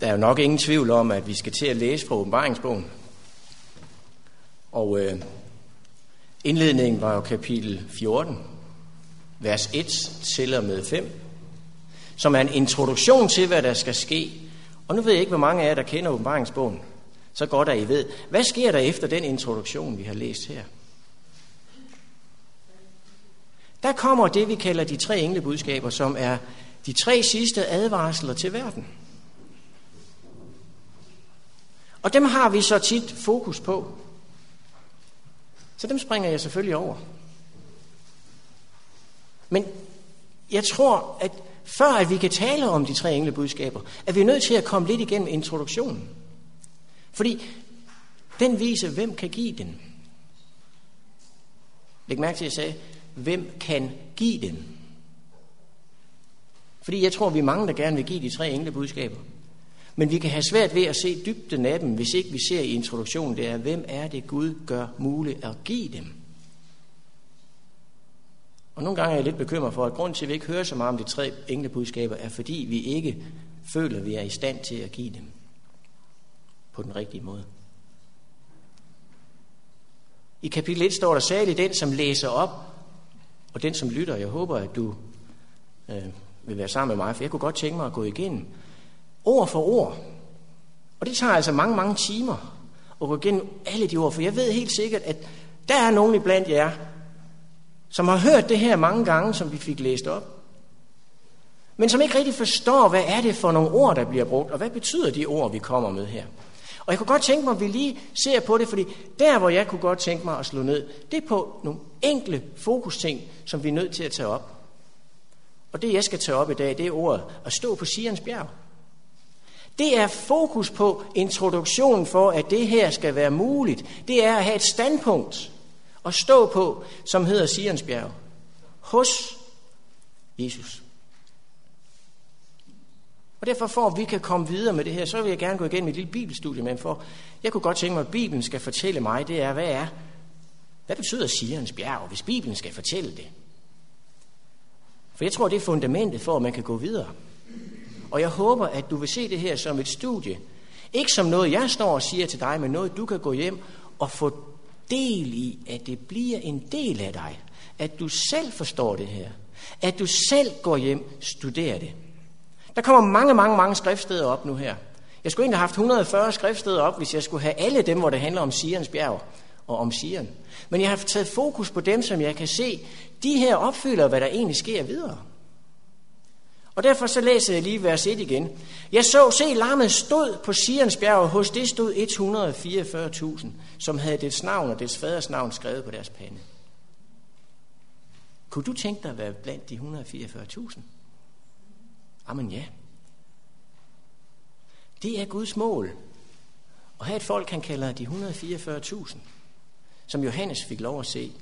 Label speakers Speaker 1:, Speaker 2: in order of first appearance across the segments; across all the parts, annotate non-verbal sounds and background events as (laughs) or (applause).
Speaker 1: Der er jo nok ingen tvivl om, at vi skal til at læse fra åbenbaringsbogen. Og øh, indledningen var jo kapitel 14, vers 1 til og med 5, som er en introduktion til, hvad der skal ske. Og nu ved jeg ikke, hvor mange af jer, der kender åbenbaringsbogen, så godt at I ved. Hvad sker der efter den introduktion, vi har læst her? Der kommer det, vi kalder de tre englebudskaber, som er de tre sidste advarsler til verden. Og dem har vi så tit fokus på. Så dem springer jeg selvfølgelig over. Men jeg tror, at før at vi kan tale om de tre englebudskaber, er vi nødt til at komme lidt igennem introduktionen. Fordi den viser, hvem kan give den. Læg mærke til, at jeg sagde, hvem kan give den. Fordi jeg tror, vi er mange, der gerne vil give de tre englebudskaber. Men vi kan have svært ved at se dybden af dem, hvis ikke vi ser i introduktionen, det er, hvem er det Gud gør muligt at give dem. Og nogle gange er jeg lidt bekymret for, at grund til, at vi ikke hører så meget om de tre englebudskaber, er fordi vi ikke føler, at vi er i stand til at give dem på den rigtige måde. I kapitel 1 står der særligt den, som læser op, og den, som lytter. Jeg håber, at du øh, vil være sammen med mig, for jeg kunne godt tænke mig at gå igennem ord for ord. Og det tager altså mange, mange timer at gå igennem alle de ord, for jeg ved helt sikkert, at der er nogen iblandt jer, som har hørt det her mange gange, som vi fik læst op, men som ikke rigtig forstår, hvad er det for nogle ord, der bliver brugt, og hvad betyder de ord, vi kommer med her. Og jeg kunne godt tænke mig, at vi lige ser på det, fordi der, hvor jeg kunne godt tænke mig at slå ned, det er på nogle enkle fokusting, som vi er nødt til at tage op. Og det, jeg skal tage op i dag, det er ordet at stå på Sions bjerg. Det er fokus på introduktionen for, at det her skal være muligt. Det er at have et standpunkt at stå på, som hedder Sionsbjerg. Hos Jesus. Og derfor for, at vi kan komme videre med det her, så vil jeg gerne gå igennem et lille bibelstudie med for jeg kunne godt tænke mig, at Bibelen skal fortælle mig, det er, hvad er, hvad betyder Sions bjerg, hvis Bibelen skal fortælle det? For jeg tror, det er fundamentet for, at man kan gå videre. Og jeg håber, at du vil se det her som et studie. Ikke som noget, jeg står og siger til dig, men noget, du kan gå hjem og få del i, at det bliver en del af dig. At du selv forstår det her. At du selv går hjem og studerer det. Der kommer mange, mange, mange skriftsteder op nu her. Jeg skulle egentlig have haft 140 skriftsteder op, hvis jeg skulle have alle dem, hvor det handler om Sirens bjerg og om Sion. Men jeg har taget fokus på dem, som jeg kan se, de her opfylder, hvad der egentlig sker videre. Og derfor så læser jeg lige vers 1 igen. Jeg så, se, lammet stod på Sions bjerg, og hos det stod 144.000, som havde dets navn og dets faders navn skrevet på deres pande. Kunne du tænke dig at være blandt de 144.000? Amen ja. Det er Guds mål. At have et folk, han kalder de 144.000, som Johannes fik lov at se.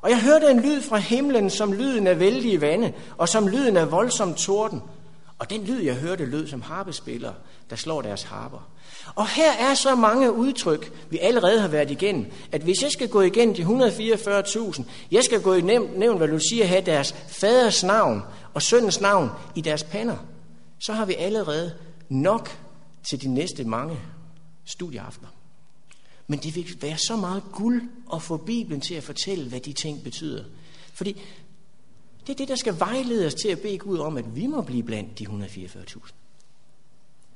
Speaker 1: Og jeg hørte en lyd fra himlen, som lyden af vældige vande, og som lyden af voldsom torden. Og den lyd, jeg hørte, lød som harpespillere, der slår deres harper. Og her er så mange udtryk, vi allerede har været igennem, at hvis jeg skal gå igennem de 144.000, jeg skal gå i nævn, hvad du siger, have deres faders navn og søndens navn i deres pander, så har vi allerede nok til de næste mange studieaftener. Men det vil være så meget guld at få Bibelen til at fortælle, hvad de ting betyder. Fordi det er det, der skal vejlede os til at bede Gud om, at vi må blive blandt de 144.000.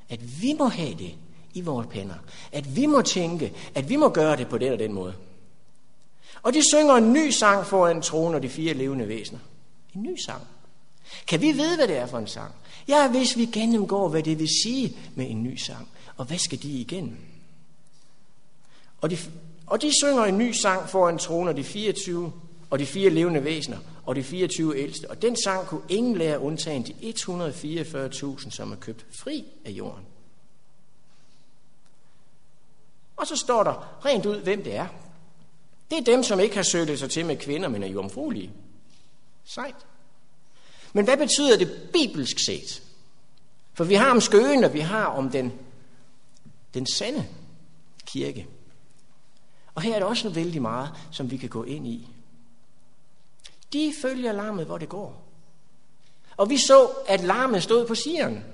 Speaker 1: At vi må have det i vores pænder. At vi må tænke, at vi må gøre det på den og den måde. Og de synger en ny sang foran tronen og de fire levende væsener. En ny sang. Kan vi vide, hvad det er for en sang? Ja, hvis vi gennemgår, hvad det vil sige med en ny sang. Og hvad skal de igennem? Og de, og de synger en ny sang foran tronen og de 24 og de fire levende væsener og de 24 ældste. Og den sang kunne ingen lære undtagen de 144.000, som er købt fri af jorden. Og så står der rent ud, hvem det er. Det er dem, som ikke har søgt sig til med kvinder, men er jomfruelige. Sejt. Men hvad betyder det bibelsk set? For vi har om skøen, og vi har om den, den sande kirke. Og her er der også vældig meget, som vi kan gå ind i. De følger larmet, hvor det går. Og vi så, at larmet stod på sigeren.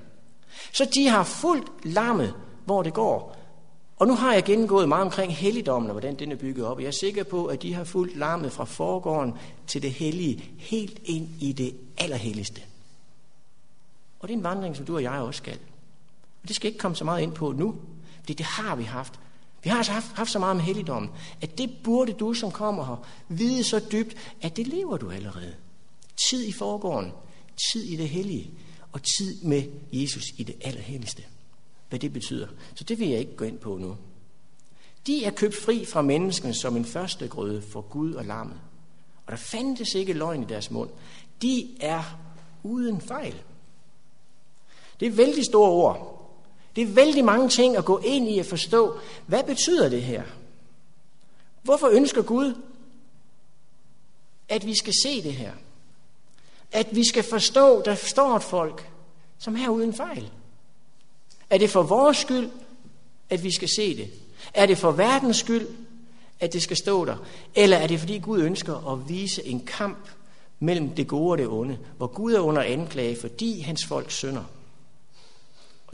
Speaker 1: Så de har fuldt lammet, hvor det går. Og nu har jeg gennemgået meget omkring helligdommen og hvordan den er bygget op. Jeg er sikker på, at de har fulgt lammet fra forgården til det hellige, helt ind i det allerhelligste. Og det er en vandring, som du og jeg også skal. Og det skal ikke komme så meget ind på nu, fordi det har vi haft. Vi har altså haft, haft så meget om helligdommen, at det burde du, som kommer her, vide så dybt, at det lever du allerede. Tid i forgården, tid i det hellige, og tid med Jesus i det allerhelligste. Hvad det betyder. Så det vil jeg ikke gå ind på nu. De er købt fri fra menneskene som en første grøde for Gud og lammet. Og der fandtes ikke løgn i deres mund. De er uden fejl. Det er vældig store ord. Det er vældig mange ting at gå ind i at forstå. Hvad betyder det her? Hvorfor ønsker Gud, at vi skal se det her? At vi skal forstå, der står et folk, som er uden fejl. Er det for vores skyld, at vi skal se det? Er det for verdens skyld, at det skal stå der? Eller er det fordi Gud ønsker at vise en kamp mellem det gode og det onde, hvor Gud er under anklage, fordi hans folk synder?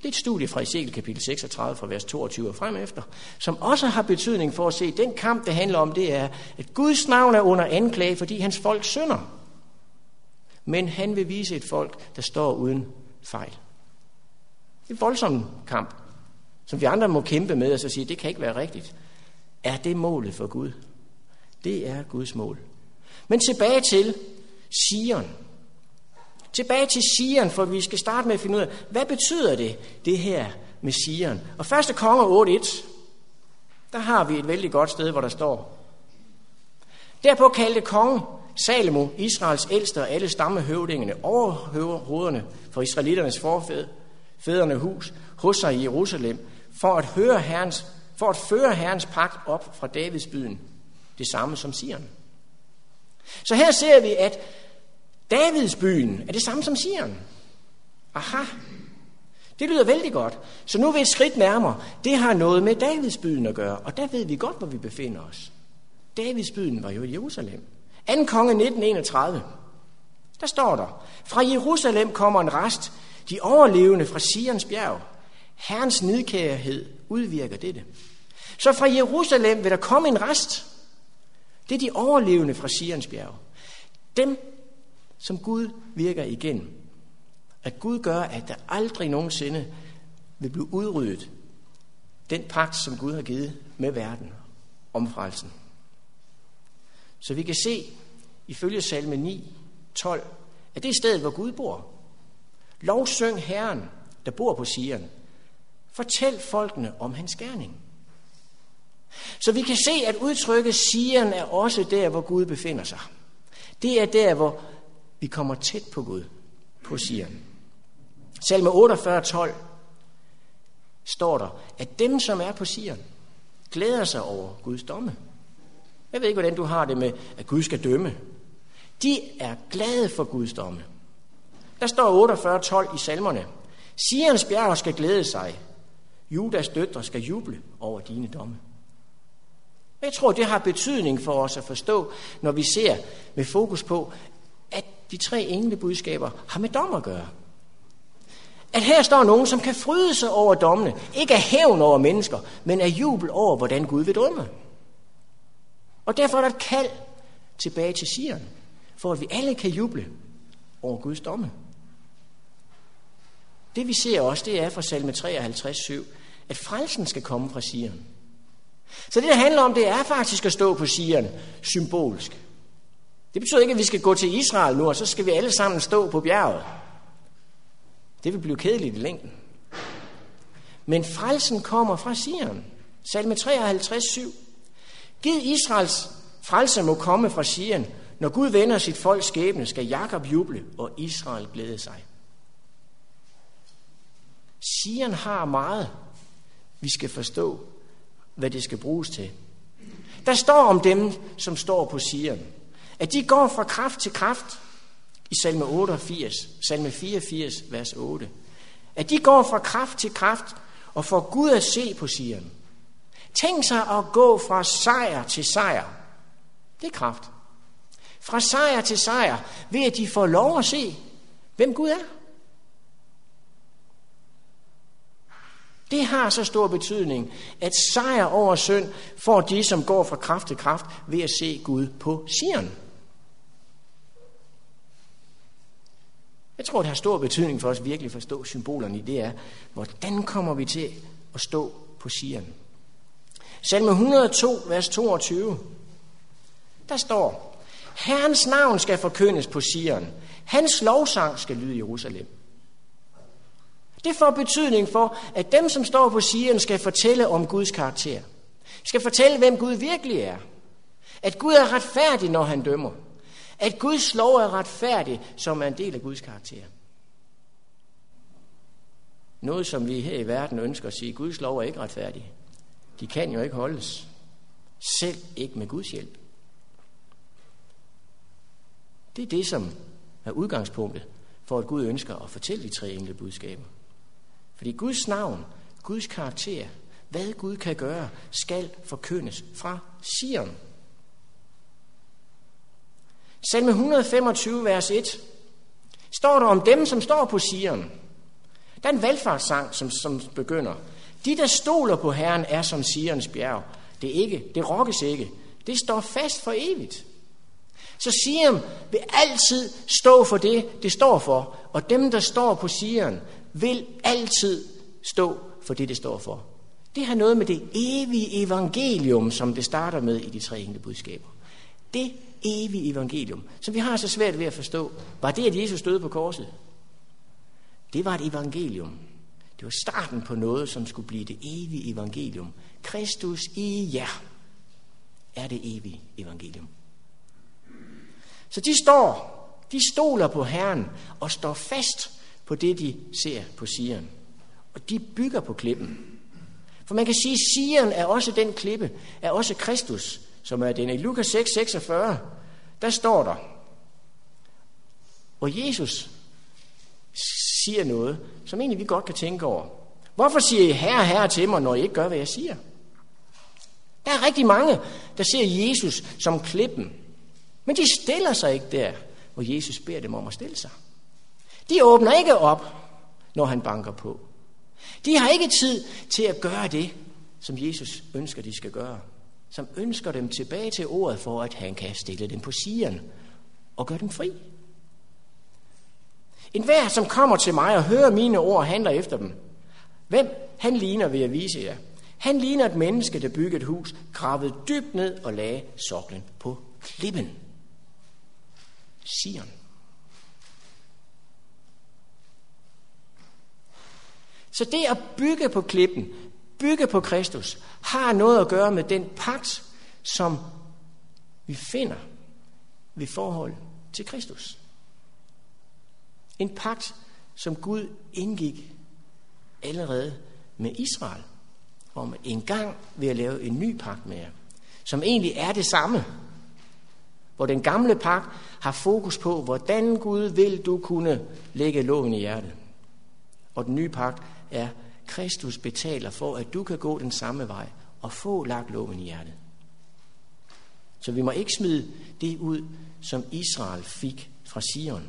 Speaker 1: Det er et studie fra Ezekiel kapitel 36 fra vers 22 og frem efter, som også har betydning for at se, at den kamp, det handler om, det er, at Guds navn er under anklage, fordi hans folk synder. Men han vil vise et folk, der står uden fejl. Det er en voldsom kamp, som vi andre må kæmpe med og så sige, det kan ikke være rigtigt. Er det målet for Gud? Det er Guds mål. Men tilbage til Sion. Tilbage til Sion, for vi skal starte med at finde ud af, hvad betyder det, det her med Sion? Og første konge 8.1, der har vi et vældig godt sted, hvor der står, Derpå kaldte kongen Salomo, Israels ældste og alle stammehøvdingene, overhovederne for israeliternes forfædre, fædrene hus, hos sig i Jerusalem, for at, høre herrens, for at føre herrens pagt op fra Davids byen, det samme som Sion. Så her ser vi, at Davids byen er det samme som Sion. Aha, det lyder vældig godt. Så nu er vi et skridt nærmere. Det har noget med Davids byen at gøre, og der ved vi godt, hvor vi befinder os. Davids byen var jo i Jerusalem. 2. konge 1931. Der står der, fra Jerusalem kommer en rest, de overlevende fra Sions bjerg. Herrens nidkærhed udvirker dette. Så fra Jerusalem vil der komme en rest. Det er de overlevende fra Sions bjerg. Dem som Gud virker igen. At Gud gør, at der aldrig nogensinde vil blive udryddet den pagt, som Gud har givet med verden om frelsen. Så vi kan se, ifølge salme 9, 12, at det er stedet, hvor Gud bor. Lovsyng Herren, der bor på Sion. Fortæl folkene om hans gerning. Så vi kan se, at udtrykket Sion er også der, hvor Gud befinder sig. Det er der, hvor vi kommer tæt på Gud, på Sion. Salme 48, 12 står der, at dem, som er på Sion, glæder sig over Guds domme. Jeg ved ikke, hvordan du har det med, at Gud skal dømme. De er glade for Guds domme. Der står 48, 12 i salmerne. Sions bjerg skal glæde sig. Judas døtre skal juble over dine domme. Jeg tror, det har betydning for os at forstå, når vi ser med fokus på, de tre englebudskaber har med dom at gøre. At her står nogen, som kan fryde sig over dommene. Ikke af hævn over mennesker, men af jubel over, hvordan Gud vil dømme. Og derfor er der et kald tilbage til Sion, for at vi alle kan juble over Guds domme. Det vi ser også, det er fra salme 53, 7, at frelsen skal komme fra Sion. Så det, der handler om, det er faktisk at stå på Sion symbolsk. Det betyder ikke, at vi skal gå til Israel nu, og så skal vi alle sammen stå på bjerget. Det vil blive kedeligt i længden. Men frelsen kommer fra Sion. Salme 53, 7. Giv Israels frelse må komme fra Sion. Når Gud vender sit folks skæbne, skal Jakob juble, og Israel glæde sig. Sion har meget, vi skal forstå, hvad det skal bruges til. Der står om dem, som står på Sion, at de går fra kraft til kraft i salme 88, salme 84, vers 8. At de går fra kraft til kraft og får Gud at se på Sion. Tænk sig at gå fra sejr til sejr. Det er kraft. Fra sejr til sejr, ved at de får lov at se, hvem Gud er. Det har så stor betydning, at sejr over synd får de, som går fra kraft til kraft, ved at se Gud på Sion. Jeg tror, det har stor betydning for os virkelig at forstå symbolerne i det er, hvordan kommer vi til at stå på Sion. Salme 102, vers 22, der står, Herrens navn skal forkyndes på Sion. Hans lovsang skal lyde i Jerusalem. Det får betydning for, at dem, som står på Sion, skal fortælle om Guds karakter. Skal fortælle, hvem Gud virkelig er. At Gud er retfærdig, når han dømmer. At Guds lov er retfærdig, som er en del af Guds karakter. Noget, som vi her i verden ønsker at sige, Guds lov er ikke retfærdig. De kan jo ikke holdes. Selv ikke med Guds hjælp. Det er det, som er udgangspunktet for, at Gud ønsker at fortælle de tre enkelte budskaber. Fordi Guds navn, Guds karakter, hvad Gud kan gøre, skal forkyndes fra Sion. Salme 125, vers 1, står der om dem, som står på Sion. Der er en valgfartssang, som, som begynder. De, der stoler på Herren, er som Sions bjerg. Det, er ikke, det rokkes ikke. Det står fast for evigt. Så Sion vil altid stå for det, det står for. Og dem, der står på Sion, vil altid stå for det, det står for. Det har noget med det evige evangelium, som det starter med i de tre enkelte budskaber. Det evige evangelium, som vi har så svært ved at forstå, var det, at Jesus døde på korset. Det var et evangelium. Det var starten på noget, som skulle blive det evige evangelium. Kristus i jer er det evige evangelium. Så de står, de stoler på Herren og står fast på det, de ser på Sion. Og de bygger på klippen. For man kan sige, at Sion er også den klippe, er også Kristus, som er den. I Lukas 6, 46, der står der, hvor Jesus siger noget, som egentlig vi godt kan tænke over. Hvorfor siger I herre, herre til mig, når I ikke gør, hvad jeg siger? Der er rigtig mange, der ser Jesus som klippen. Men de stiller sig ikke der, hvor Jesus beder dem om at stille sig. De åbner ikke op, når han banker på. De har ikke tid til at gøre det, som Jesus ønsker, de skal gøre. Som ønsker dem tilbage til ordet, for at han kan stille dem på sigeren og gøre dem fri. En hver, som kommer til mig og hører mine ord og handler efter dem. Hvem han ligner, vil jeg vise jer. Han ligner et menneske, der byggede et hus, gravede dybt ned og lagde soklen på klippen. Sion. Så det at bygge på klippen, bygge på Kristus, har noget at gøre med den pagt, som vi finder ved forhold til Kristus. En pagt, som Gud indgik allerede med Israel, om en gang ved at lave en ny pagt med jer, som egentlig er det samme. Hvor den gamle pagt har fokus på, hvordan Gud vil du kunne lægge loven i hjertet. Og den nye pagt er, Kristus betaler for, at du kan gå den samme vej og få lagt loven i hjertet. Så vi må ikke smide det ud, som Israel fik fra Sion.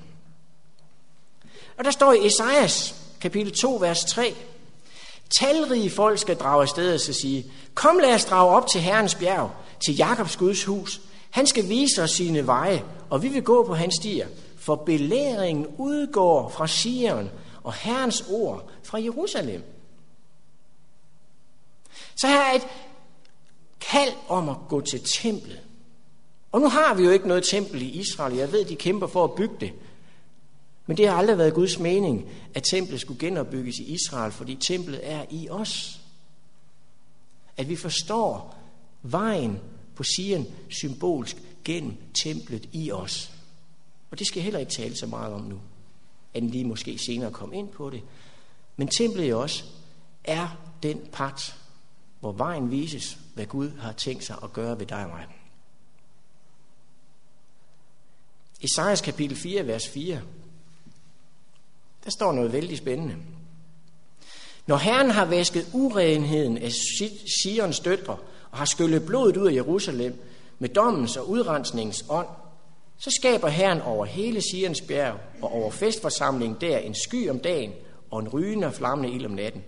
Speaker 1: Og der står i Esajas kapitel 2, vers 3, Talrige folk skal drage afsted og sige, kom lad os drage op til Herrens bjerg, til Jakobs Guds hus. Han skal vise os sine veje, og vi vil gå på hans stier. For belæringen udgår fra Sion, og Herrens ord fra Jerusalem. Så her er et kald om at gå til templet. Og nu har vi jo ikke noget tempel i Israel. Jeg ved, de kæmper for at bygge det. Men det har aldrig været Guds mening, at templet skulle genopbygges i Israel, fordi templet er i os. At vi forstår vejen på Sion symbolsk gennem templet i os. Og det skal jeg heller ikke tale så meget om nu, end lige måske senere komme ind på det. Men templet i os er den pagt, hvor vejen vises, hvad Gud har tænkt sig at gøre ved dig og mig. Esajas kapitel 4, vers 4 der står noget vældig spændende. Når Herren har vasket urenheden af Sions døtre og har skyllet blodet ud af Jerusalem med dommens og udrensningens ånd, så skaber Herren over hele Sions bjerg og over festforsamlingen der en sky om dagen og en rygende og flammende ild om natten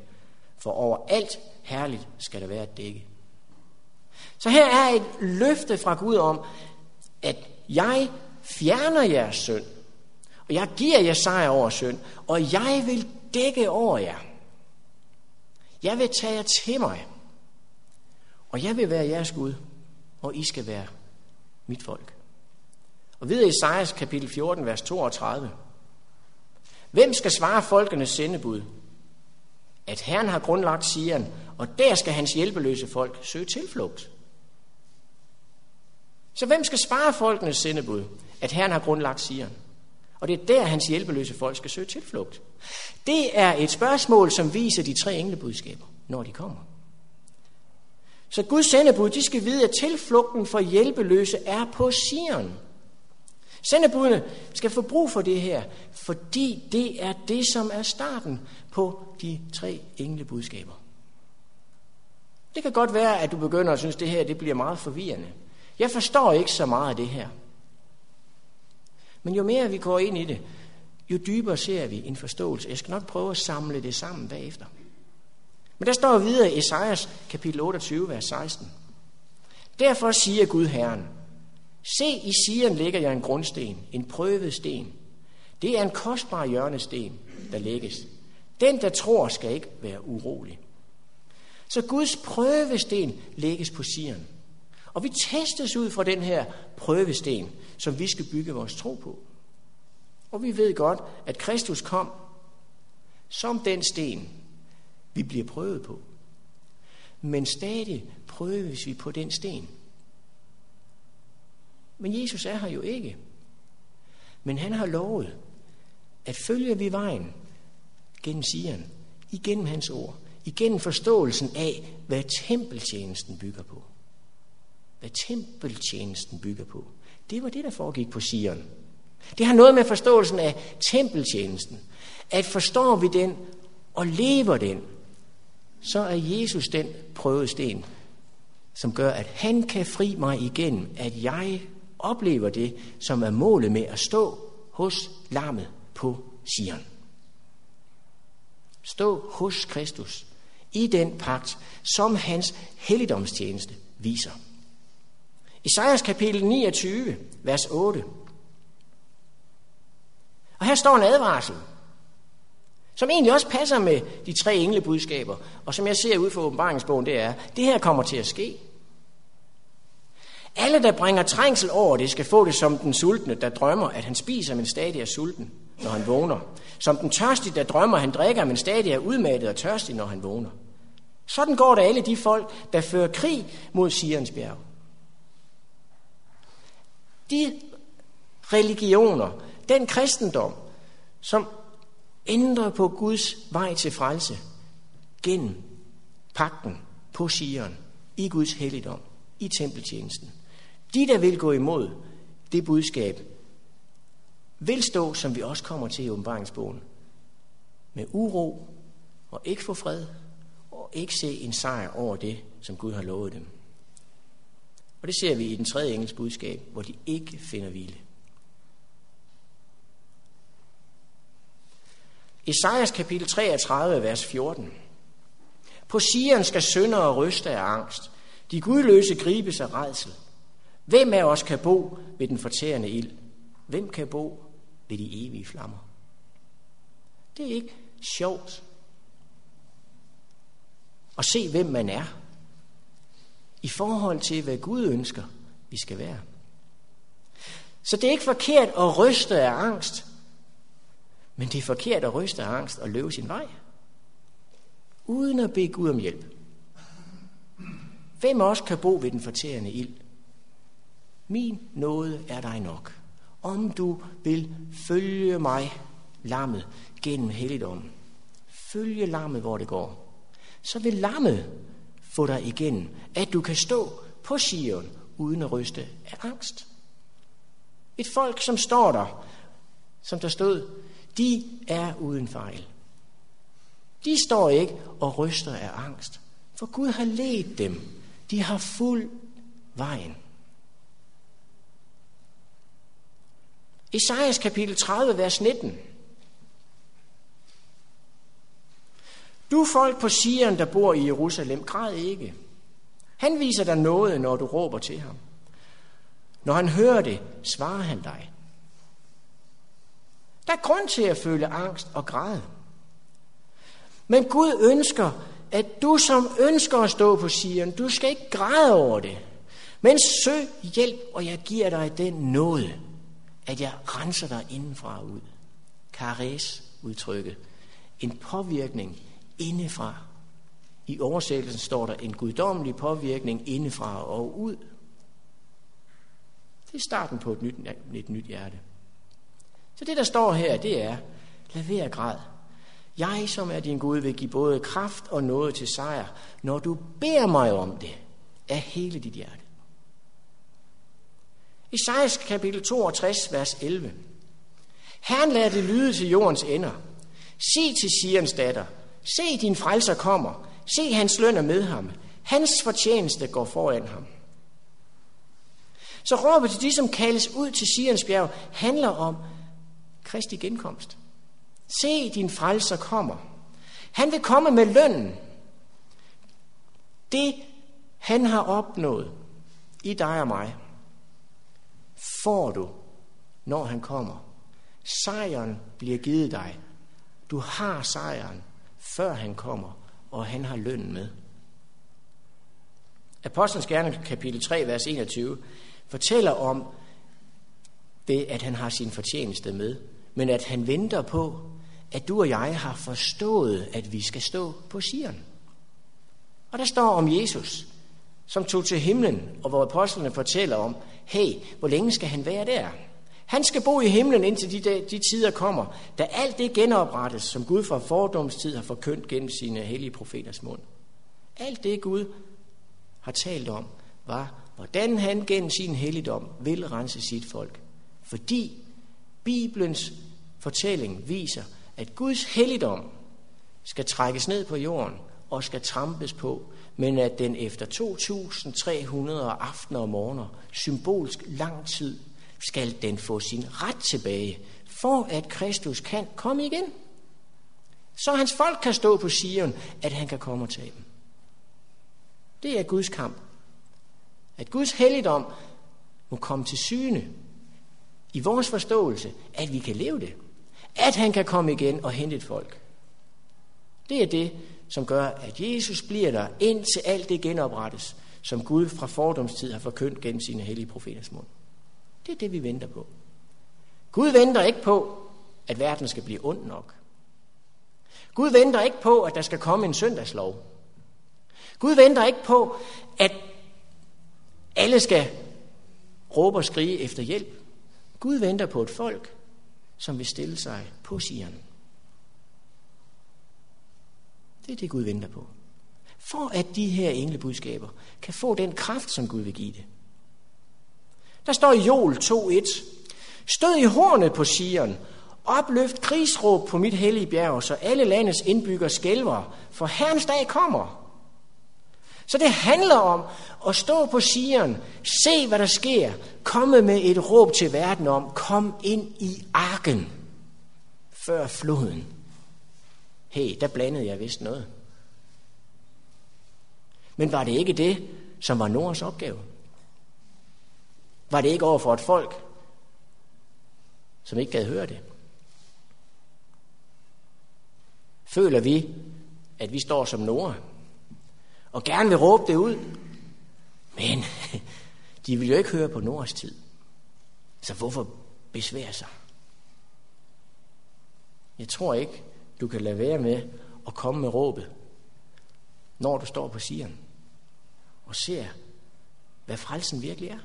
Speaker 1: for over alt herligt skal der være et dække. Så her er et løfte fra Gud om, at jeg fjerner jeres synd, og jeg giver jer sejr over synd, og jeg vil dække over jer. Jeg vil tage jer til mig, og jeg vil være jeres Gud, og I skal være mit folk. Og videre i Esajas kapitel 14, vers 32. Hvem skal svare folkenes sendebud? At Herren har grundlagt Sion, og der skal hans hjælpeløse folk søge tilflugt. Så hvem skal svare folkenes sendebud? At Herren har grundlagt Sion. Og det er der, hans hjælpeløse folk skal søge tilflugt. Det er et spørgsmål, som viser de tre englebudskaber, når de kommer. Så Guds sendebud, de skal vide, at tilflugten for hjælpeløse er på Sion. Sendebudene skal få brug for det her, fordi det er det, som er starten på de tre englebudskaber. Det kan godt være, at du begynder at synes, at det her det bliver meget forvirrende. Jeg forstår ikke så meget af det her. Men jo mere vi går ind i det, jo dybere ser vi en forståelse. Jeg skal nok prøve at samle det sammen bagefter. Men der står videre i Esajas kapitel 28, vers 16. Derfor siger Gud Herren, se i Sion ligger jeg en grundsten, en prøvet sten. Det er en kostbar hjørnesten, der lægges. Den, der tror, skal ikke være urolig. Så Guds prøvesten lægges på Sion. Og vi testes ud fra den her prøvesten, som vi skal bygge vores tro på. Og vi ved godt, at Kristus kom som den sten, vi bliver prøvet på. Men stadig prøves vi på den sten. Men Jesus er her jo ikke. Men han har lovet, at følger vi vejen gennem Sion, igennem hans ord, igennem forståelsen af, hvad tempeltjenesten bygger på. Hvad tempeltjenesten bygger på. Det var det, der foregik på Sion. Det har noget med forståelsen af tempeltjenesten. At forstår vi den og lever den, så er Jesus den prøvesten, som gør, at han kan fri mig igen, at jeg oplever det, som er målet med at stå hos lammet på Sion. Stå hos Kristus i den pagt, som hans helligdomstjeneste viser. Esajas kapitel 29, vers 8. Og her står en advarsel, som egentlig også passer med de tre englebudskaber, og som jeg ser ud fra åbenbaringsbogen, det er, det her kommer til at ske. Alle, der bringer trængsel over det, skal få det som den sultne, der drømmer, at han spiser, men stadig er sulten, når han vågner. Som den tørstige, der drømmer, at han drikker, men stadig er udmattet og tørstig, når han vågner. Sådan går det alle de folk, der fører krig mod Sions bjerg. De religioner, den kristendom, som ændrer på Guds vej til frelse gennem pakten på Sion, i Guds helligdom, i tempeltjenesten. De, der vil gå imod det budskab, vil stå, som vi også kommer til i åbenbaringsbogen, med uro og ikke få fred og ikke se en sejr over det, som Gud har lovet dem. Og det ser vi i den tredje engels budskab, hvor de ikke finder hvile. Esajas kapitel 33, vers 14. På Sion skal syndere ryste af angst. De gudløse gribes af redsel. Hvem af os kan bo ved den fortærende ild? Hvem kan bo ved de evige flammer? Det er ikke sjovt at se, hvem man er, i forhold til, hvad Gud ønsker, vi skal være. Så det er ikke forkert at ryste af angst, men det er forkert at ryste af angst og løbe sin vej, uden at bede Gud om hjælp. Hvem også kan bo ved den fortærende ild? Min nåde er dig nok. Om du vil følge mig, lammet, gennem helligdommen. Følge lammet, hvor det går. Så vil lammet få dig igen, at du kan stå på Sion uden at ryste af angst. Et folk, som står der, som der stod, de er uden fejl. De står ikke og ryster af angst, for Gud har ledt dem. De har fuld vejen. Esajas kapitel 30, vers 19. Du folk på Sion, der bor i Jerusalem, græd ikke. Han viser dig noget, når du råber til ham. Når han hører det, svarer han dig. Der er grund til at føle angst og græde. Men Gud ønsker, at du som ønsker at stå på Sion, du skal ikke græde over det. Men søg hjælp, og jeg giver dig den nåde, at jeg renser dig indenfra ud. Kares udtrykket. En påvirkning indefra. I oversættelsen står der en guddommelig påvirkning indefra og ud. Det er starten på et nyt, et nyt hjerte. Så det, der står her, det er, lad være græd. Jeg, som er din Gud, vil give både kraft og noget til sejr, når du beder mig om det af hele dit hjerte. Esajas kapitel 62, vers 11. Herren lader det lyde til jordens ender. Se til Sions datter. Se, din frelser kommer. Se, hans løn er med ham. Hans fortjeneste går foran ham. Så råbet til de, som kaldes ud til Sions bjerg, handler om Kristi genkomst. Se, din frelser kommer. Han vil komme med lønnen. Det, han har opnået i dig og mig, får du, når han kommer. Sejren bliver givet dig. Du har sejren, før han kommer, og han har lønnen med. Apostlenes gerne kapitel 3, vers 21, fortæller om det, at han har sin fortjeneste med, men at han venter på, at du og jeg har forstået, at vi skal stå på Sion. Og der står om Jesus, som tog til himlen, og hvor apostlene fortæller om, hey, hvor længe skal han være der? Han skal bo i himlen, indtil de, de tider kommer, da alt det genoprettes, som Gud fra fordomstid har forkyndt gennem sine hellige profeters mund. Alt det Gud har talt om, var, hvordan han gennem sin helligdom vil rense sit folk. Fordi Bibelens fortælling viser, at Guds helligdom skal trækkes ned på jorden og skal trampes på, men at den efter 2300 aftener og morgener, symbolsk lang tid, skal den få sin ret tilbage, for at Kristus kan komme igen. Så hans folk kan stå på Sion, at han kan komme og tage dem. Det er Guds kamp. At Guds helligdom må komme til syne i vores forståelse, at vi kan leve det. At han kan komme igen og hente et folk. Det er det, som gør, at Jesus bliver der, indtil alt det genoprettes, som Gud fra fordomstid har forkyndt gennem sine hellige profeters mund. Det er det, vi venter på. Gud venter ikke på, at verden skal blive ond nok. Gud venter ikke på, at der skal komme en søndagslov. Gud venter ikke på, at alle skal råbe og skrige efter hjælp. Gud venter på et folk, som vil stille sig på sigerne. Det er det, Gud venter på. For at de her englebudskaber kan få den kraft, som Gud vil give det. Der står i Joel 2.1. Stød i hornet på Sion, opløft krigsråb på mit hellige bjerg, så alle landets indbyggere skælver, for Herrens dag kommer. Så det handler om at stå på Sion, se hvad der sker, komme med et råb til verden om, kom ind i arken før floden. Hey, der blandede jeg vist noget. Men var det ikke det, som var Noras opgave? Var det ikke over for et folk, som ikke gad høre det? Føler vi, at vi står som Nora, og gerne vil råbe det ud, men (laughs) de vil jo ikke høre på Noras tid. Så hvorfor besvære sig? Jeg tror ikke, du kan lade være med at komme med råbet, når du står på sigeren og ser, hvad frelsen virkelig er.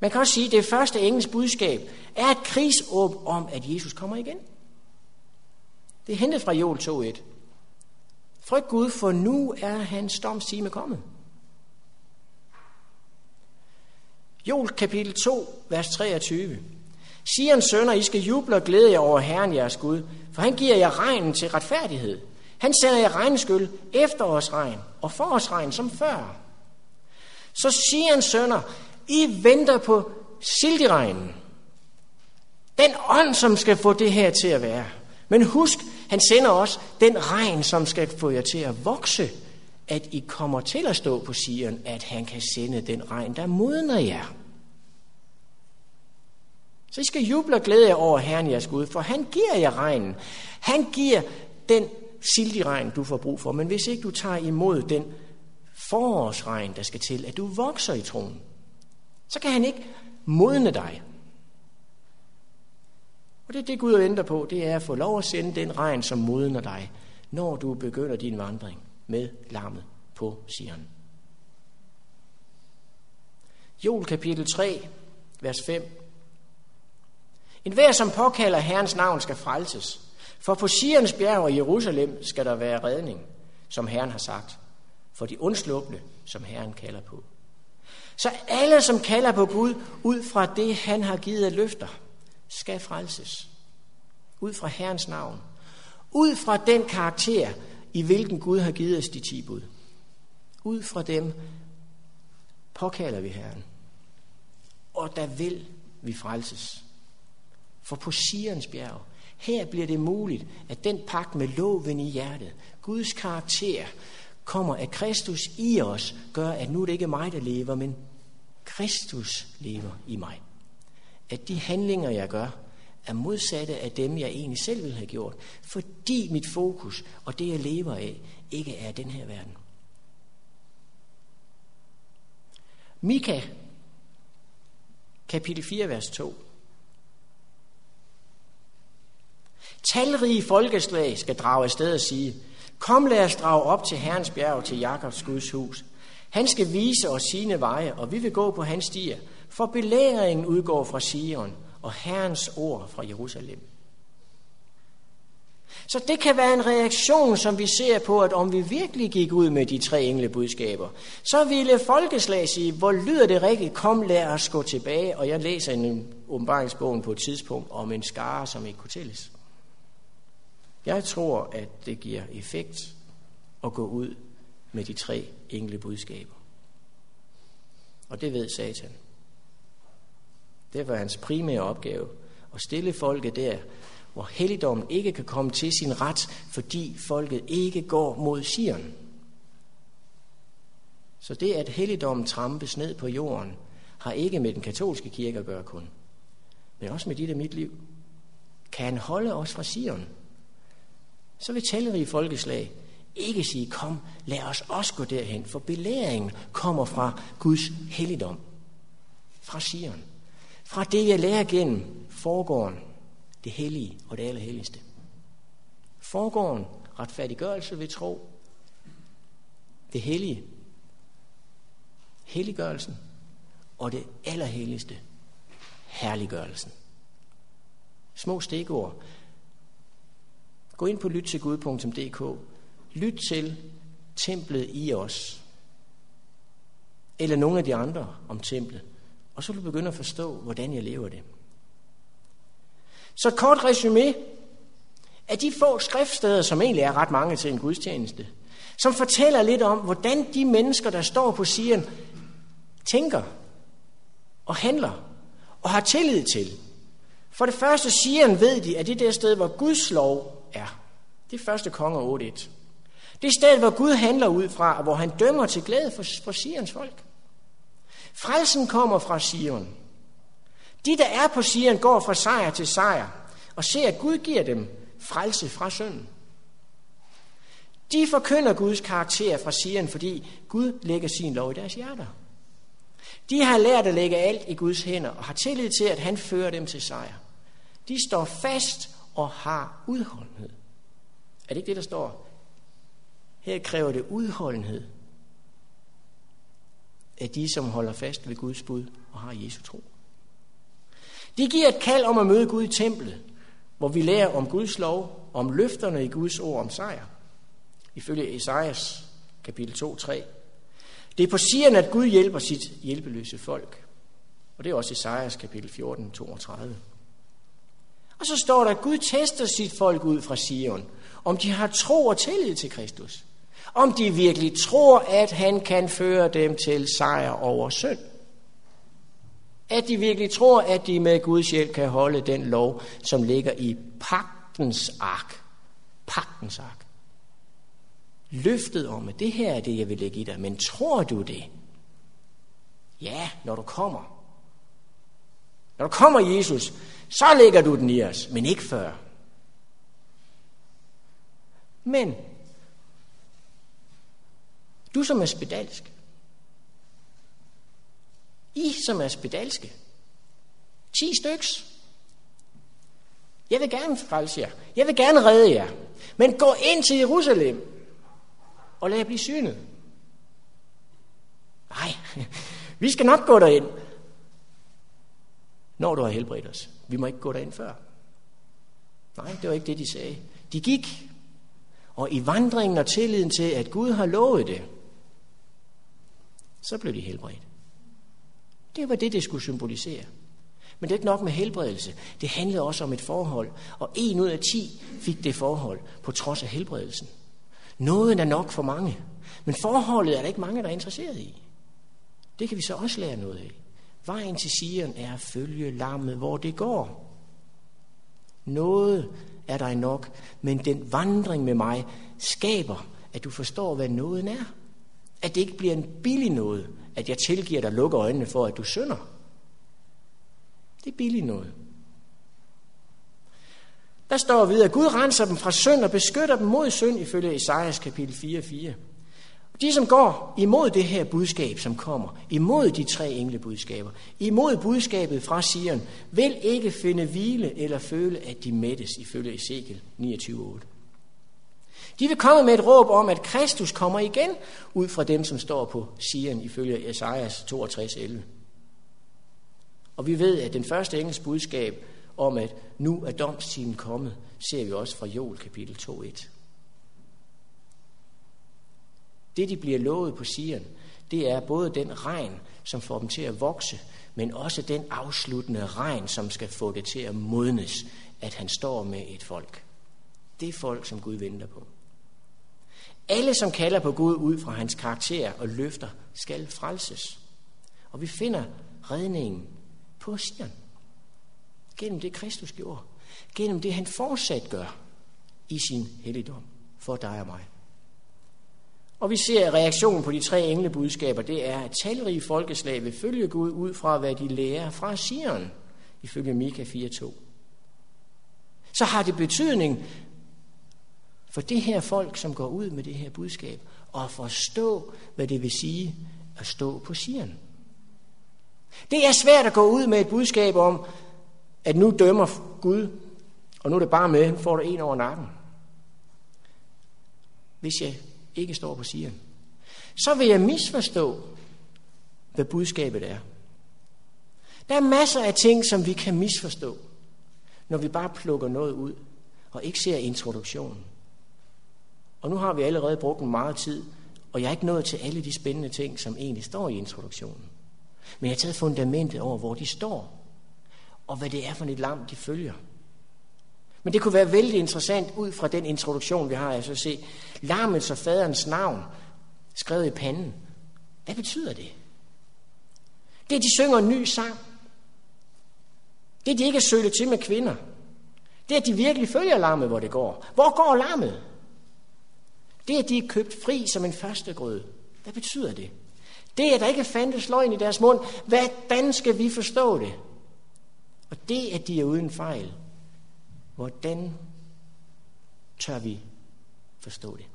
Speaker 1: Man kan også sige, at det første engels budskab er et krigsåb om, at Jesus kommer igen. Det er hentet fra Joel 2.1. Frygt Gud, for nu er hans domstime kommet. Joel kapitel 2, vers 23. Sions sønner, I skal juble og glæde jer over Herren jeres Gud, for han giver jer regnen til retfærdighed. Han sender jer regnskyld, efterårsregn og forårsregn som før. Så Sions sønner, I venter på silderegnen. Den ånd, som skal få det her til at være. Men husk, Han sender også den regn, som skal få jer til at vokse, at I kommer til at stå på Sion, at han kan sende den regn, der modner jer. Så I skal juble og glæde jer over Herren jeres Gud, for han giver jer regnen. Han giver den sildigregn, du får brug for. Men hvis ikke du tager imod den forårsregn, der skal til, at du vokser i troen, så kan han ikke modne dig. Og det er det, Gud venter på, det er at få lov at sende den regn, som modner dig, når du begynder din vandring med lammet på Sion. Jol kapitel 3, vers 5. En hver, som påkalder Herrens navn, skal frelses. For på Sions bjerg og Jerusalem skal der være redning, som Herren har sagt. For de undslupne, som Herren kalder på. Så alle, som kalder på Gud ud fra det, han har givet af løfter, skal frelses. Ud fra Herrens navn. Ud fra den karakter, i hvilken Gud har givet os de ti bud. Ud fra dem påkalder vi Herren. Og der vil vi frelses. For på Sions bjerg, her bliver det muligt, at den pagt med loven i hjertet, Guds karakter, kommer, at Kristus i os gør, at nu er det ikke mig, der lever, men Kristus lever i mig. At de handlinger, jeg gør, er modsatte af dem, jeg egentlig selv ville have gjort, fordi mit fokus og det, jeg lever af, ikke er den her verden. Mika, kapitel 4, vers 2. Talrige folkeslag skal drage afsted og sige, Kom lad os drage op til Herrens bjerg, til Jakobs Guds hus. Han skal vise os sine veje, og vi vil gå på hans stier, for belæringen udgår fra Sion, og Herrens ord fra Jerusalem. Så det kan være en reaktion, som vi ser på, at om vi virkelig gik ud med de tre englebudskaber, så ville folkeslag sige, hvor lyder det rigtigt, kom lad os gå tilbage. Og jeg læser en åbenbaringsbogen på et tidspunkt om en skare, som ikke kunne tælles. Jeg tror, at det giver effekt at gå ud med de tre enkle budskaber. Og det ved Satan. Det var hans primære opgave, at stille folket der, hvor helligdommen ikke kan komme til sin ret, fordi folket ikke går mod Sion. Så det, at helligdommen trampes ned på jorden, har ikke med den katolske kirke at gøre kun, men også med dit og mit liv. Kan han holde os fra Sion? Så vil talrige folkeslag ikke sige, kom, lad os også gå derhen, for belæringen kommer fra Guds helligdom, fra Sion, fra det, jeg lærer gennem forgården, det hellige og det allerhelligste. Forgården, retfærdiggørelse ved tro, det hellige, helliggørelsen, og det allerhelligste, herliggørelsen. Små stikord, Gå ind på lyttilgud.dk. Lyt til templet i os. Eller nogle af de andre om templet. Og så vil du begynde at forstå, hvordan jeg lever det. Så kort resume af de få skriftsteder, som egentlig er ret mange til en gudstjeneste, som fortæller lidt om, hvordan de mennesker, der står på siden, tænker og handler og har tillid til. For det første, siger han, ved de, at det der sted, hvor Guds lov er. Det er første konger 8.1. Det er stedet, hvor Gud handler ud fra, og hvor han dømmer til glæde for, for Sions folk. Frelsen kommer fra Sion. De, der er på Sion, går fra sejr til sejr, og ser, at Gud giver dem frelse fra synden. De forkynder Guds karakter fra Sion, fordi Gud lægger sin lov i deres hjerter. De har lært at lægge alt i Guds hænder og har tillid til, at han fører dem til sejr. De står fast og har udholdenhed. Er det ikke det, der står? Her kræver det udholdenhed af de, som holder fast ved Guds bud og har Jesu tro. Det giver et kald om at møde Gud i templet, hvor vi lærer om Guds lov, om løfterne i Guds ord om sejr. Ifølge Esajas kapitel 2-3. Det er på Sion, at Gud hjælper sit hjælpeløse folk. Og det er også Esajas kapitel 14, 32. Og så står der, at Gud tester sit folk ud fra Sion, om de har tro og tillid til Kristus. Om de virkelig tror, at han kan føre dem til sejr over synd. At de virkelig tror, at de med Guds hjælp kan holde den lov, som ligger i pagtens ark, Pagtens ark. Løftet om, at det her er det, jeg vil lægge i dig. Men tror du det? Ja, når du kommer. Når du kommer, Jesus, så lægger du den i os, men ikke før. Men du som er spedalsk, I som er spedalske, 10 styks, jeg vil gerne frelse jer. Jeg vil gerne redde jer. Men gå ind til Jerusalem og lad jer blive synet. Nej, (laughs) vi skal nok gå derind, når du har helbredt os. Vi må ikke gå derind før. Nej, det var ikke det, de sagde. De gik, og i vandringen og tilliden til, at Gud har lovet det, så blev de helbredt. Det var det, det skulle symbolisere. Men det er ikke nok med helbredelse. Det handlede også om et forhold. Og en ud af ti fik det forhold, på trods af helbredelsen. Noget er nok for mange. Men forholdet er der ikke mange, der er interesseret i. Det kan vi så også lære noget af. Vejen til Sion er at følge lammet, hvor det går. Noget er dig nok, men den vandring med mig skaber, at du forstår, hvad nåden er. At det ikke bliver en billig noget, at jeg tilgiver dig lukker øjnene for, at du synder. Det er billig noget. Der står videre, at Gud renser dem fra synd og beskytter dem mod synd, ifølge Esajas kapitel 4:4. De, som går imod det her budskab, som kommer, imod de tre englebudskaber, imod budskabet fra Sion, vil ikke finde hvile eller føle, at de mættes, ifølge Ezekiel 29.8. De vil komme med et råb om, at Kristus kommer igen, ud fra dem, som står på Sion, ifølge Esajas 62.11. Og vi ved, at den første engels budskab om, at nu er domstiden kommet, ser vi også fra Joel kapitel 2.1. Det, de bliver lovet på Sion, det er både den regn, som får dem til at vokse, men også den afsluttende regn, som skal få det til at modnes, at han står med et folk. Det er folk, som Gud venter på. Alle, som kalder på Gud ud fra hans karakter og løfter, skal frelses. Og vi finder redningen på Sion. Gennem det, Kristus gjorde. Gennem det, han fortsat gør i sin helligdom for dig og mig. Og vi ser, at reaktionen på de tre englebudskaber, det er, at talrige folkeslag vil følge Gud ud fra, hvad de lærer fra Sion, ifølge Mika 4.2. Så har det betydning for det her folk, som går ud med det her budskab, at forstå, hvad det vil sige at stå på Sion. Det er svært at gå ud med et budskab om, at nu dømmer Gud, og nu er det bare med, får du en over nakken. Hvis jeg ikke står på siden, Så vil jeg misforstå, hvad budskabet er. Der er masser af ting, som vi kan misforstå, når vi bare plukker noget ud og ikke ser introduktionen. Og nu har vi allerede brugt en meget tid, og jeg er ikke nået til alle de spændende ting, som egentlig står i introduktionen. Men jeg har taget fundamentet over, hvor de står, og hvad det er for et lam, de følger. Men det kunne være vældig interessant ud fra den introduktion, vi har, altså at se lammets og faderens navn skrevet i panden. Hvad betyder det? Det er, de synger en ny sang. Det er, de ikke er sølet til med kvinder. Det er, at de virkelig følger lammet, hvor det går. Hvor går lammet? Det er, at de er købt fri som en førstegrød. Hvad betyder det? Det er, at der ikke fandtes løgn i deres mund. Hvordan skal vi forstå det? Og det, at de er uden fejl. Hvordan tør vi forstå det?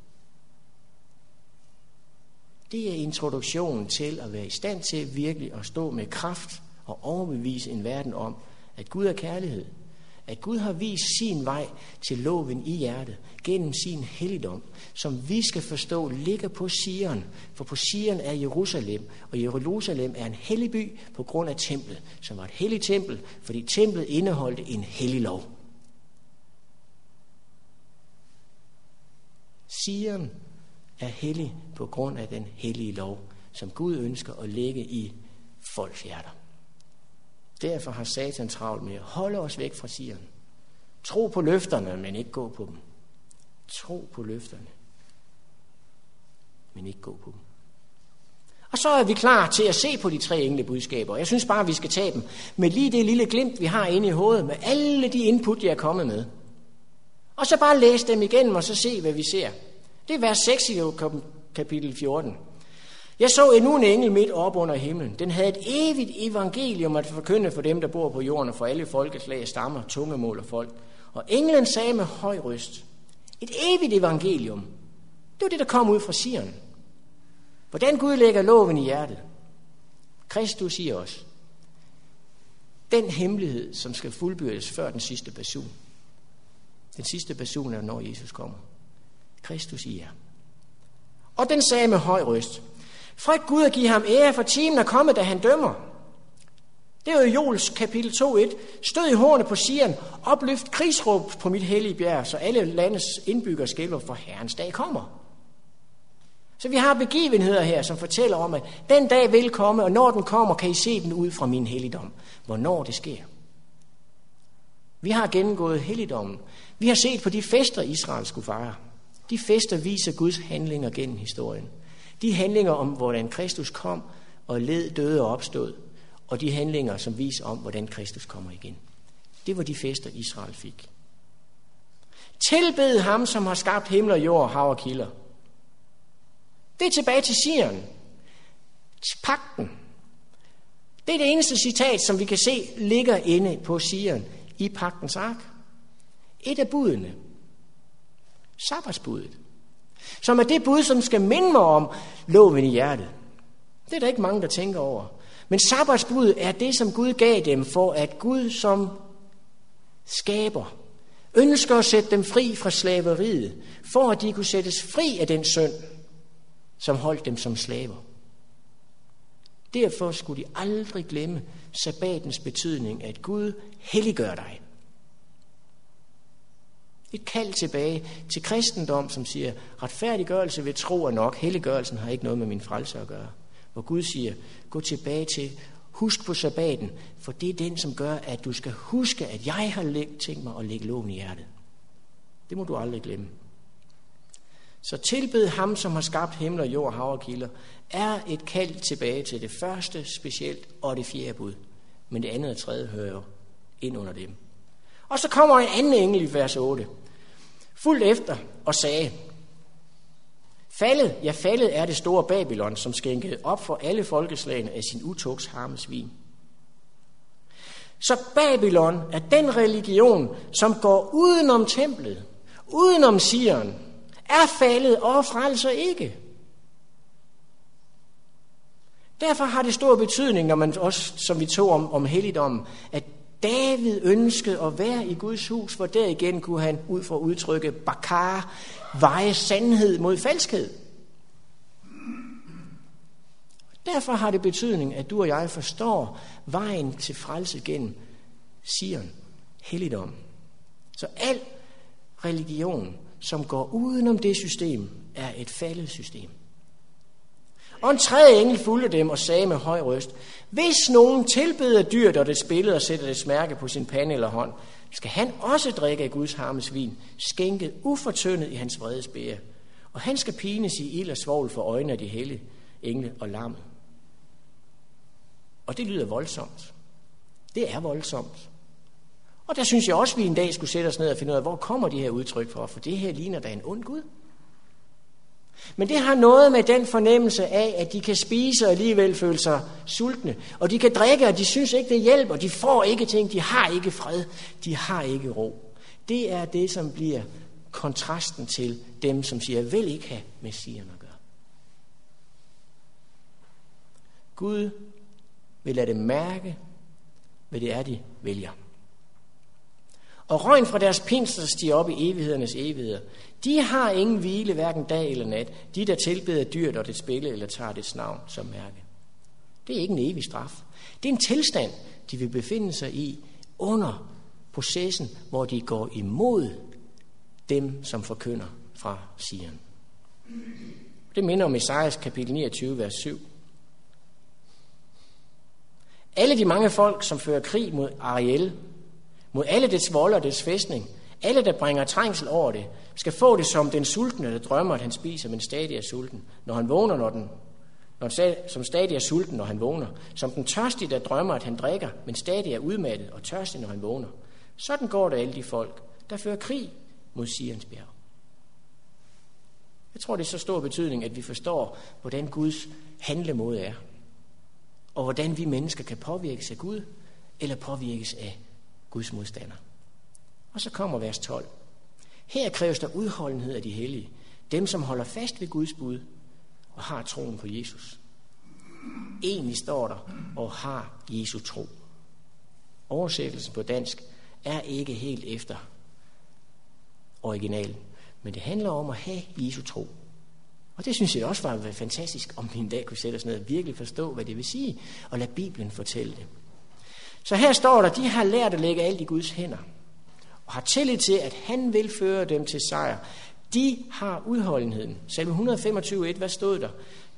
Speaker 1: Det er introduktionen til at være i stand til virkelig at stå med kraft og overbevise en verden om, at Gud er kærlighed, at Gud har vist sin vej til loven i hjertet gennem sin helligdom, som vi skal forstå ligger på Sion, for på Sion er Jerusalem, og Jerusalem er en hellig by på grund af templet, som var et helligt tempel, fordi templet indeholdte en hellig lov. Sion er hellig på grund af den hellige lov, som Gud ønsker at lægge i folks hjerter. Derfor har Satan travlt med at holde os væk fra Sion. Tro på løfterne, men ikke gå på dem. Tro på løfterne, men ikke gå på dem. Og så er vi klar til at se på de tre engle budskaber. Jeg synes bare, at vi skal tage dem med lige det lille glimt, vi har inde i hovedet, med alle de input, jeg er kommet med. Og så bare læse dem igennem, og så se, hvad vi ser. Det er vers 6 i kapitel 14. Jeg så endnu en engel midt op under himlen. Den havde et evigt evangelium at forkynde for dem, der bor på jorden, og for alle folkeslag, stammer, tungemål og folk. Og englen sagde med høj røst, et evigt evangelium. Det var det, der kom ud fra Sion. Hvordan Gud lægger loven i hjertet. Kristus siger os, den hemmelighed, som skal fuldbyrdes før den sidste basun. Den sidste person er, når Jesus kommer. Kristus i jer. Og den sagde med høj røst, Frygt Gud at give ham ære, for timen er kommet, da han dømmer. Det er jo Joels kapitel 2.1. Stød i hårene på Sion, opløft krigsråb på mit hellige bjerg, så alle landets indbyggere skælver, for Herrens dag kommer. Så vi har begivenheder her, som fortæller om, at den dag vil komme, og når den kommer, kan I se den ud fra min helligdom. Hvornår det sker. Vi har gennemgået helligdommen. Vi har set på de fester, Israel skulle fejre. De fester viser Guds handlinger gennem historien. De handlinger om, hvordan Kristus kom og led, døde og opstod, og de handlinger, som viser om, hvordan Kristus kommer igen. Det var de fester, Israel fik. Tilbed ham, som har skabt himmel og jord, hav og kilder. Det er tilbage til Sion. Pakten. Det er det eneste citat, som vi kan se ligger inde på Sion i pagtens ark. Et af budene. Sabbatsbuddet. Som er det bud, som skal minde mig om loven i hjertet. Det er der ikke mange, der tænker over. Men sabbatsbuddet er det, som Gud gav dem, for at Gud som skaber ønsker at sætte dem fri fra slaveriet, for at de kunne sættes fri af den synd, som holdt dem som slaver. Derfor skulle de aldrig glemme sabbatens betydning, at Gud helliggør dig. Et kald tilbage til kristendom, som siger, retfærdiggørelse ved tro er nok, helliggørelsen har ikke noget med min frelse at gøre. Hvor Gud siger, gå tilbage til, husk på sabbaten, for det er den, som gør, at du skal huske, at jeg har tænkt mig at lægge loven i hjertet. Det må du aldrig glemme. Så tilbed ham, som har skabt himmel og jord, hav og kilder, er et kald tilbage til det første specielt og det fjerde bud. Men det andet og tredje hører ind under dem. Og så kommer en anden engel i vers 8, fuldt efter og sagde, Faldet, ja faldet er det store Babylon, som skænkede op for alle folkeslagene af sin utugs harmesvin. Så Babylon er den religion, som går udenom templet, udenom Sion, er faldet og frelser ikke. Derfor har det stor betydning, når man også, som vi tog om, om helligdommen, at David ønskede at være i Guds hus, for der igen kunne han ud fra udtrykke bakar, veje sandhed mod falskhed. Derfor har det betydning, at du og jeg forstår vejen til frelse gennem Sion, helligdom. Så al religion, som går udenom det system, er et faldet system. Og en tredje engel fulgte dem og sagde med høj røst, hvis nogen tilbeder dyrt og det spillede og sætter det smærke på sin pande eller hånd, skal han også drikke af Guds harmes vin, skænket ufortyndet i hans vrede spære. Og han skal pines i ild og svovl for øjnene af de hellige engle og lammet. Og det lyder voldsomt. Det er voldsomt. Og der synes jeg også, at vi en dag skulle sætte os ned og finde ud af, hvor kommer de her udtryk fra? For det her ligner da en ond Gud. Men det har noget med den fornemmelse af, at de kan spise og alligevel føle sig sultne. Og de kan drikke, og de synes ikke, det hjælper. De får ikke ting, de har ikke fred, de har ikke ro. Det er det, som bliver kontrasten til dem, som siger, jeg vil ikke have messierne at gøre. Gud vil lade dem mærke, hvad det er, de vælger. Og røgen fra deres pinsler stiger op i evighedernes evigheder. De har ingen hvile, hverken dag eller nat. De, der tilbeder dyrt og det spille eller tager dets navn som mærke. Det er ikke en evig straf. Det er en tilstand, de vil befinde sig i under processen, hvor de går imod dem, som forkynder fra Sion. Det minder om Esajas kapitel 29, vers 7. Alle de mange folk, som fører krig mod Ariel, mod alle dets vold og dets fæstning, alle, der bringer trængsel over det, skal få det som den sultne, der drømmer, at han spiser, men stadig er sulten. Når han vågner, når den, når som stadig er sulten, når han vågner. Som den tørstige, der drømmer, at han drikker, men stadig er udmattet og tørstig, når han vågner. Sådan går det alle de folk, der fører krig mod Sions bjerg. Jeg tror, det er så stor betydning, at vi forstår, hvordan Guds handlemåde er. Og hvordan vi mennesker kan påvirkes af Gud, eller påvirkes af Guds modstander. Og så kommer vers 12. Her kræves der udholdenhed af de hellige, dem som holder fast ved Guds bud og har troen på Jesus. Egentlig står der, og har Jesu tro. Oversættelsen på dansk er ikke helt efter originalen, men det handler om at have Jesu tro. Og det synes jeg også var fantastisk, om vi en dag kunne sætte os ned og virkelig forstå, hvad det vil sige, og lade Bibelen fortælle det. Så her står der, de har lært at lægge alt i Guds hænder, og har tillid til, at han vil føre dem til sejr. De har udholdenheden. Salme 125.1, hvad stod der?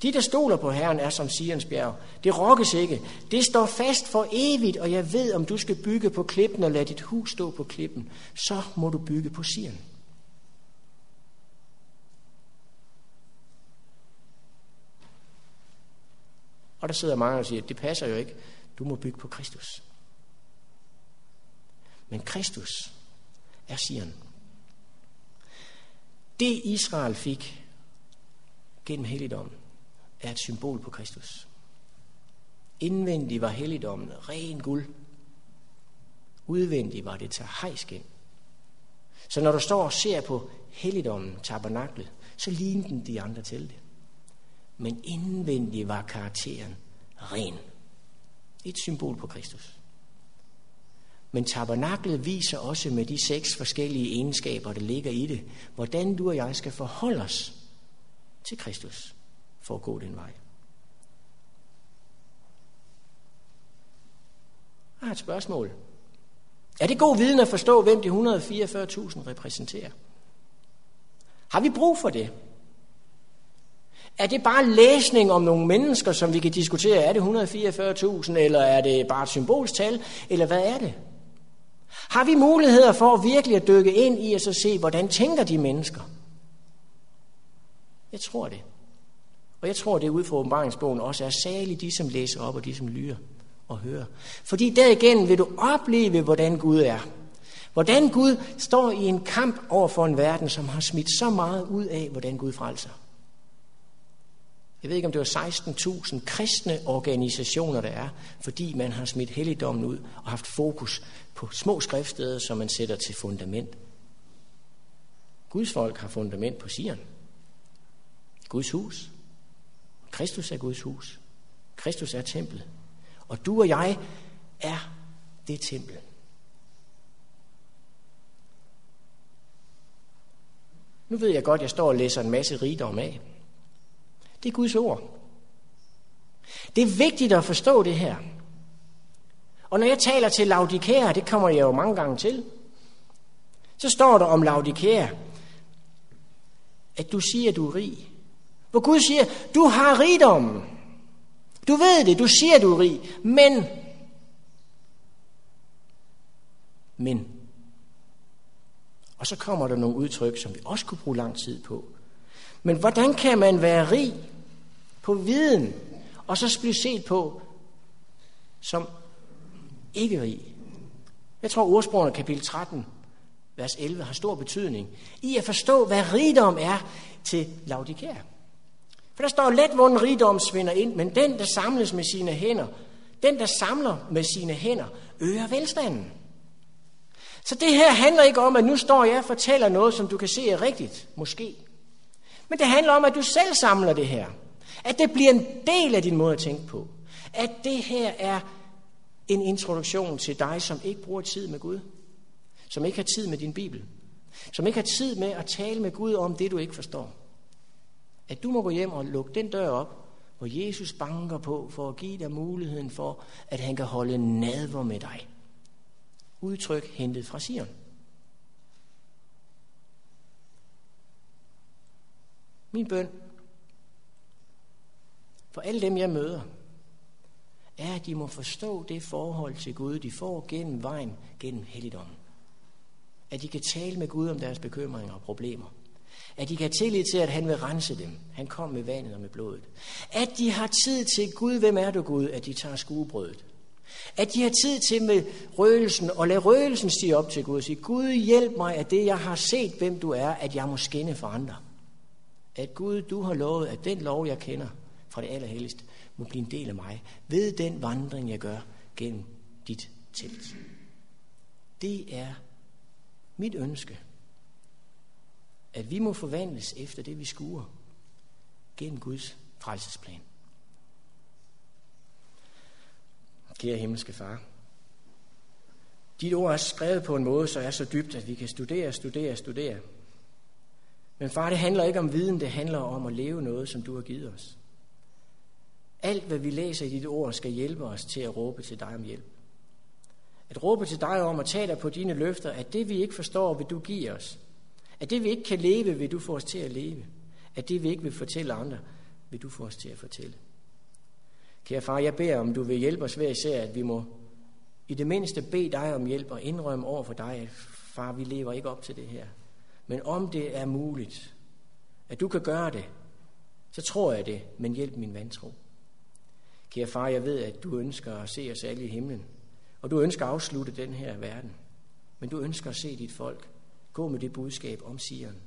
Speaker 1: De, der stoler på Herren, er som Sions bjerg. Det rokkes ikke. Det står fast for evigt, og jeg ved, om du skal bygge på klippen og lade dit hus stå på klippen, så må du bygge på Sion. Og der sidder mange og siger, det passer jo ikke. Du må bygge på Kristus. Men Kristus er Sion. Det Israel fik gennem helligdommen, er et symbol på Kristus. Indvendigt var helligdommen ren guld. Udvendigt var det til. Så når du står og ser på helligdommen, tabernaklet, så ligner den de andre til det. Men indvendigt var karakteren ren. Et symbol på Kristus. Men tabernaklet viser også med de seks forskellige egenskaber, der ligger i det, hvordan du og jeg skal forholde os til Kristus for at gå den vej. Jeg har et spørgsmål. Er det god viden at forstå, hvem de 144.000 repræsenterer? Har vi brug for det? Er det bare læsning om nogle mennesker, som vi kan diskutere? Er det 144.000, eller er det bare et symbolstal, eller hvad er det? Har vi muligheder for at virkelig at dykke ind i og så se, hvordan tænker de mennesker? Jeg tror det. Og jeg tror, det ud fra åbenbaringsbogen også er særligt de, som læser op og de, som lytter og hører. Fordi derigennem vil du opleve, hvordan Gud er. Hvordan Gud står i en kamp over for en verden, som har smidt så meget ud af, hvordan Gud frelser. Jeg ved ikke, om det var 16.000 kristne organisationer, der er, fordi man har smidt helligdommen ud og haft fokus på små skriftsteder, som man sætter til fundament. Guds folk har fundament på Sion. Guds hus. Kristus er Guds hus. Kristus er templet. Og du og jeg er det tempel. Nu ved jeg godt, at jeg står og læser en masse rigdom af. Det er Guds ord. Det er vigtigt at forstå det her. Og når jeg taler til Laudikæa, det kommer jeg jo mange gange til, så står der om Laudikæa, at du siger, at du er rig. Hvor Gud siger, du har rigdom. Du ved det, du siger, at du er rig. Men, men, og så kommer der nogle udtryk, som vi også kunne bruge lang tid på. Men hvordan kan man være rig på viden, og så blive set på som ikke rig? Jeg tror, ordsprogene kapitel 13, vers 11, har stor betydning i at forstå, hvad rigdom er til Laudikær. For der står, let hvor rigdom svinder ind, men den, der samles med sine hænder, den, der samler med sine hænder, øger velstanden. Så det her handler ikke om, at nu står jeg og fortæller noget, som du kan se er rigtigt, måske. Men det handler om, at du selv samler det her. At det bliver en del af din måde at tænke på. At det her er en introduktion til dig, som ikke bruger tid med Gud. Som ikke har tid med din Bibel. Som ikke har tid med at tale med Gud om det, du ikke forstår. At du må gå hjem og lukke den dør op, hvor Jesus banker på for at give dig muligheden for, at han kan holde nadver med dig. Udtryk hentet fra Sion. Min bøn for alle dem, jeg møder, er, at de må forstå det forhold til Gud, de får gennem vejen, gennem helligdommen. At de kan tale med Gud om deres bekymringer og problemer. At de kan have tillid til, at han vil rense dem. Han kom med vandet og med blodet. At de har tid til Gud, hvem er du Gud? At de tager skuebrødet. At de har tid til med røgelsen, og lad røgelsen stige op til Gud og sige, Gud hjælp mig, at det jeg har set, hvem du er, at jeg må skinne for andre. At Gud, du har lovet, at den lov, jeg kender fra det allerhelligste, må blive en del af mig, ved den vandring, jeg gør gennem dit telt. Det er mit ønske, at vi må forvandles efter det, vi skuer gennem Guds frelsesplan. Kære himmelske far, dit ord er skrevet på en måde, så er så dybt, at vi kan studere, studere, studere. Men far, det handler ikke om viden, det handler om at leve noget, som du har givet os. Alt, hvad vi læser i dit ord, skal hjælpe os til at råbe til dig om hjælp. At råbe til dig om at tage dig på dine løfter, at det, vi ikke forstår, vil du give os. At det, vi ikke kan leve, vil du få os til at leve. At det, vi ikke vil fortælle andre, vil du få os til at fortælle. Kære far, jeg beder om, du vil hjælpe os hver især, at vi må i det mindste bede dig om hjælp og indrømme over for dig, at far, vi lever ikke op til det her. Men om det er muligt, at du kan gøre det, så tror jeg det, men hjælp min vantro. Kære far, jeg ved, at du ønsker at se os alle i himlen, og du ønsker at afslutte den her verden. Men du ønsker at se dit folk gå med det budskab om Sion,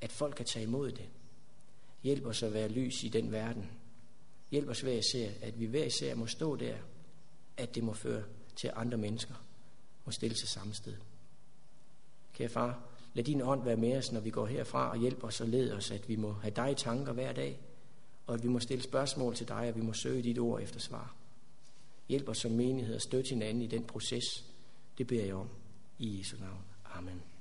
Speaker 1: at folk kan tage imod det. Hjælp os at være lys i den verden. Hjælp os hver især, at vi hver især må stå der, at det må føre til andre mennesker må stille sig samme sted. Kære far, lad din ånd være med os, når vi går herfra, og hjælp os og led os, at vi må have dig i tanker hver dag, og at vi må stille spørgsmål til dig, og vi må søge dit ord efter svar. Hjælp os som menighed at støtte hinanden i den proces. Det beder jeg om i Jesu navn. Amen.